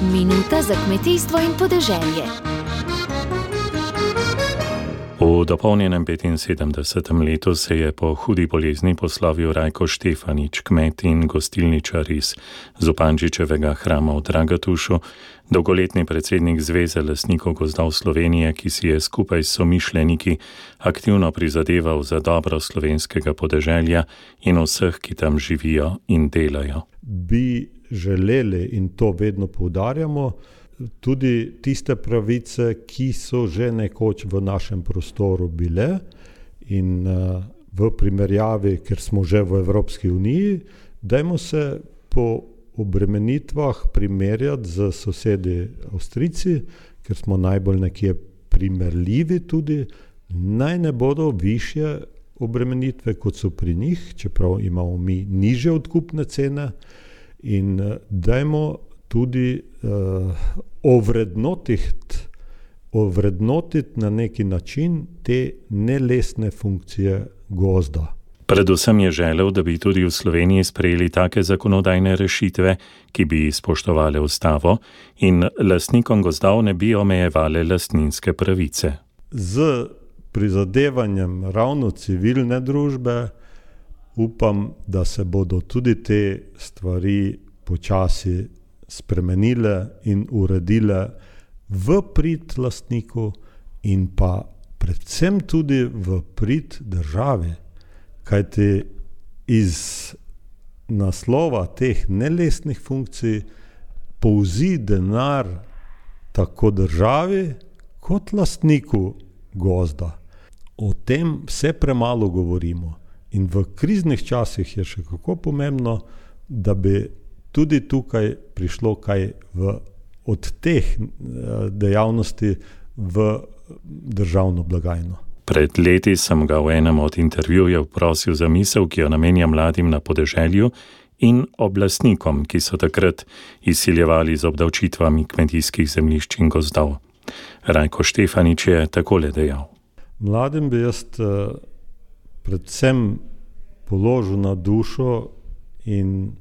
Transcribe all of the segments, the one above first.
Minuta za kmetijstvo in podeželje. V dopolnjenem 75. letu se je po hudi bolezni poslovil Rajko Štefanič, kmet in gostilničar iz Zupančičevega hrama v Dragatušu, dolgoletni predsednik Zveze lasnikov gozdov Slovenije, ki si je skupaj s somišljeniki aktivno prizadeval za dobro slovenskega podeželja in vseh, ki tam živijo in delajo. Bi želeli, in to vedno poudarjamo, tudi tiste pravice, ki so že nekoč v našem prostoru bile, in uh, v primerjavi, ker smo že v Evropski uniji, dajmo se po obremenitvah primerjati z sosedi Avstrijci, ker smo najbolj nekje primerljivi tudi, naj ne bodo više obremenitve, kot so pri njih, čeprav imamo mi niže odkupne cene. In uh, dajmo tudi uh, ovrednotiti, ovrednotiti na neki način te nelesne funkcije gozda. Predvsem je želel, da bi tudi v Sloveniji sprejeli take zakonodajne rešitve, ki bi spoštovali ustavo in lastnikom gozdov ne bi omejevali lastninske pravice. Z prizadevanjem ravno civilne družbe upam, da se bodo tudi te stvari počasi spremenile in uredile v prid lastniku, in pa predvsem tudi v prid državi. Kajti iz naslova teh nelesnih funkcij povzi denar tako državi, kot lastniku gozda. O tem vse premalo govorimo. In v kriznih časih je še kako pomembno, da bi tudi tukaj prišlo kaj v, od teh eh, dejavnosti v državno blagajno. Pred leti sem ga v enem od intervjujev prosil za misel, ki jo namenja mladim na podeželju in oblastnikom, ki so takrat izsiljevali z obdavčitvami kmetijskih zemljišč in gozdov. Rajko Štefanič je takole dejal. Mladim bi jaz eh, predvsem položil na dušo in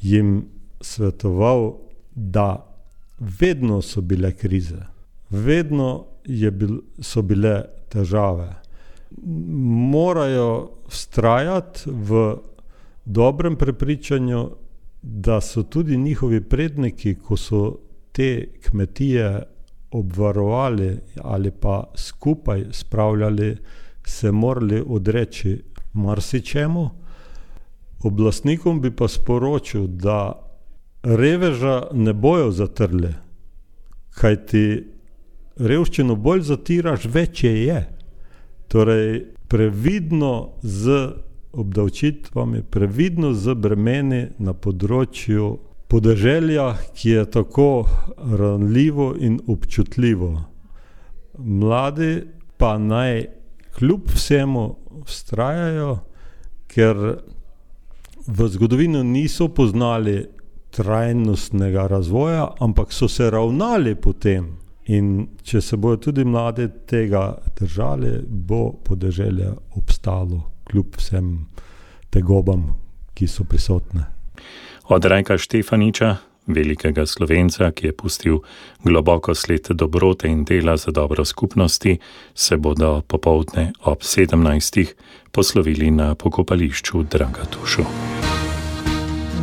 jim svetoval, da vedno so bile krize, vedno bil, so bile težave. Morajo vztrajati v dobrem prepričanju, da so tudi njihovi predniki, ko so te kmetije obvarovali ali pa skupaj spravljali, se morali odreči marsičemu. Oblastnikom bi pa sporočil, da reveža ne bojo zatrli, kajti revščino bolj zatiraš, večje je. Torej, previdno z obdavčitvami, previdno z bremeni na področju podeželja, ki je tako ranljivo in občutljivo. Mladi pa naj kljub vsemu vztrajajo, ker v zgodovini niso poznali trajnostnega razvoja, ampak so se ravnali po tem. In če se bodo tudi mladi tega držali, bo podeželje obstalo, kljub vsem tegobam, ki so prisotne. Od Rajka Štefaniča, velikega slovenca, ki je pustil globoko sled dobrote in dela za dobro skupnosti, se bodo popovdne ob 17. poslovili na pokopališču Dragatušu.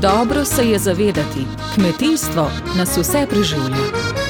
Dobro se je zavedati, kmetijstvo nas vse preživlja.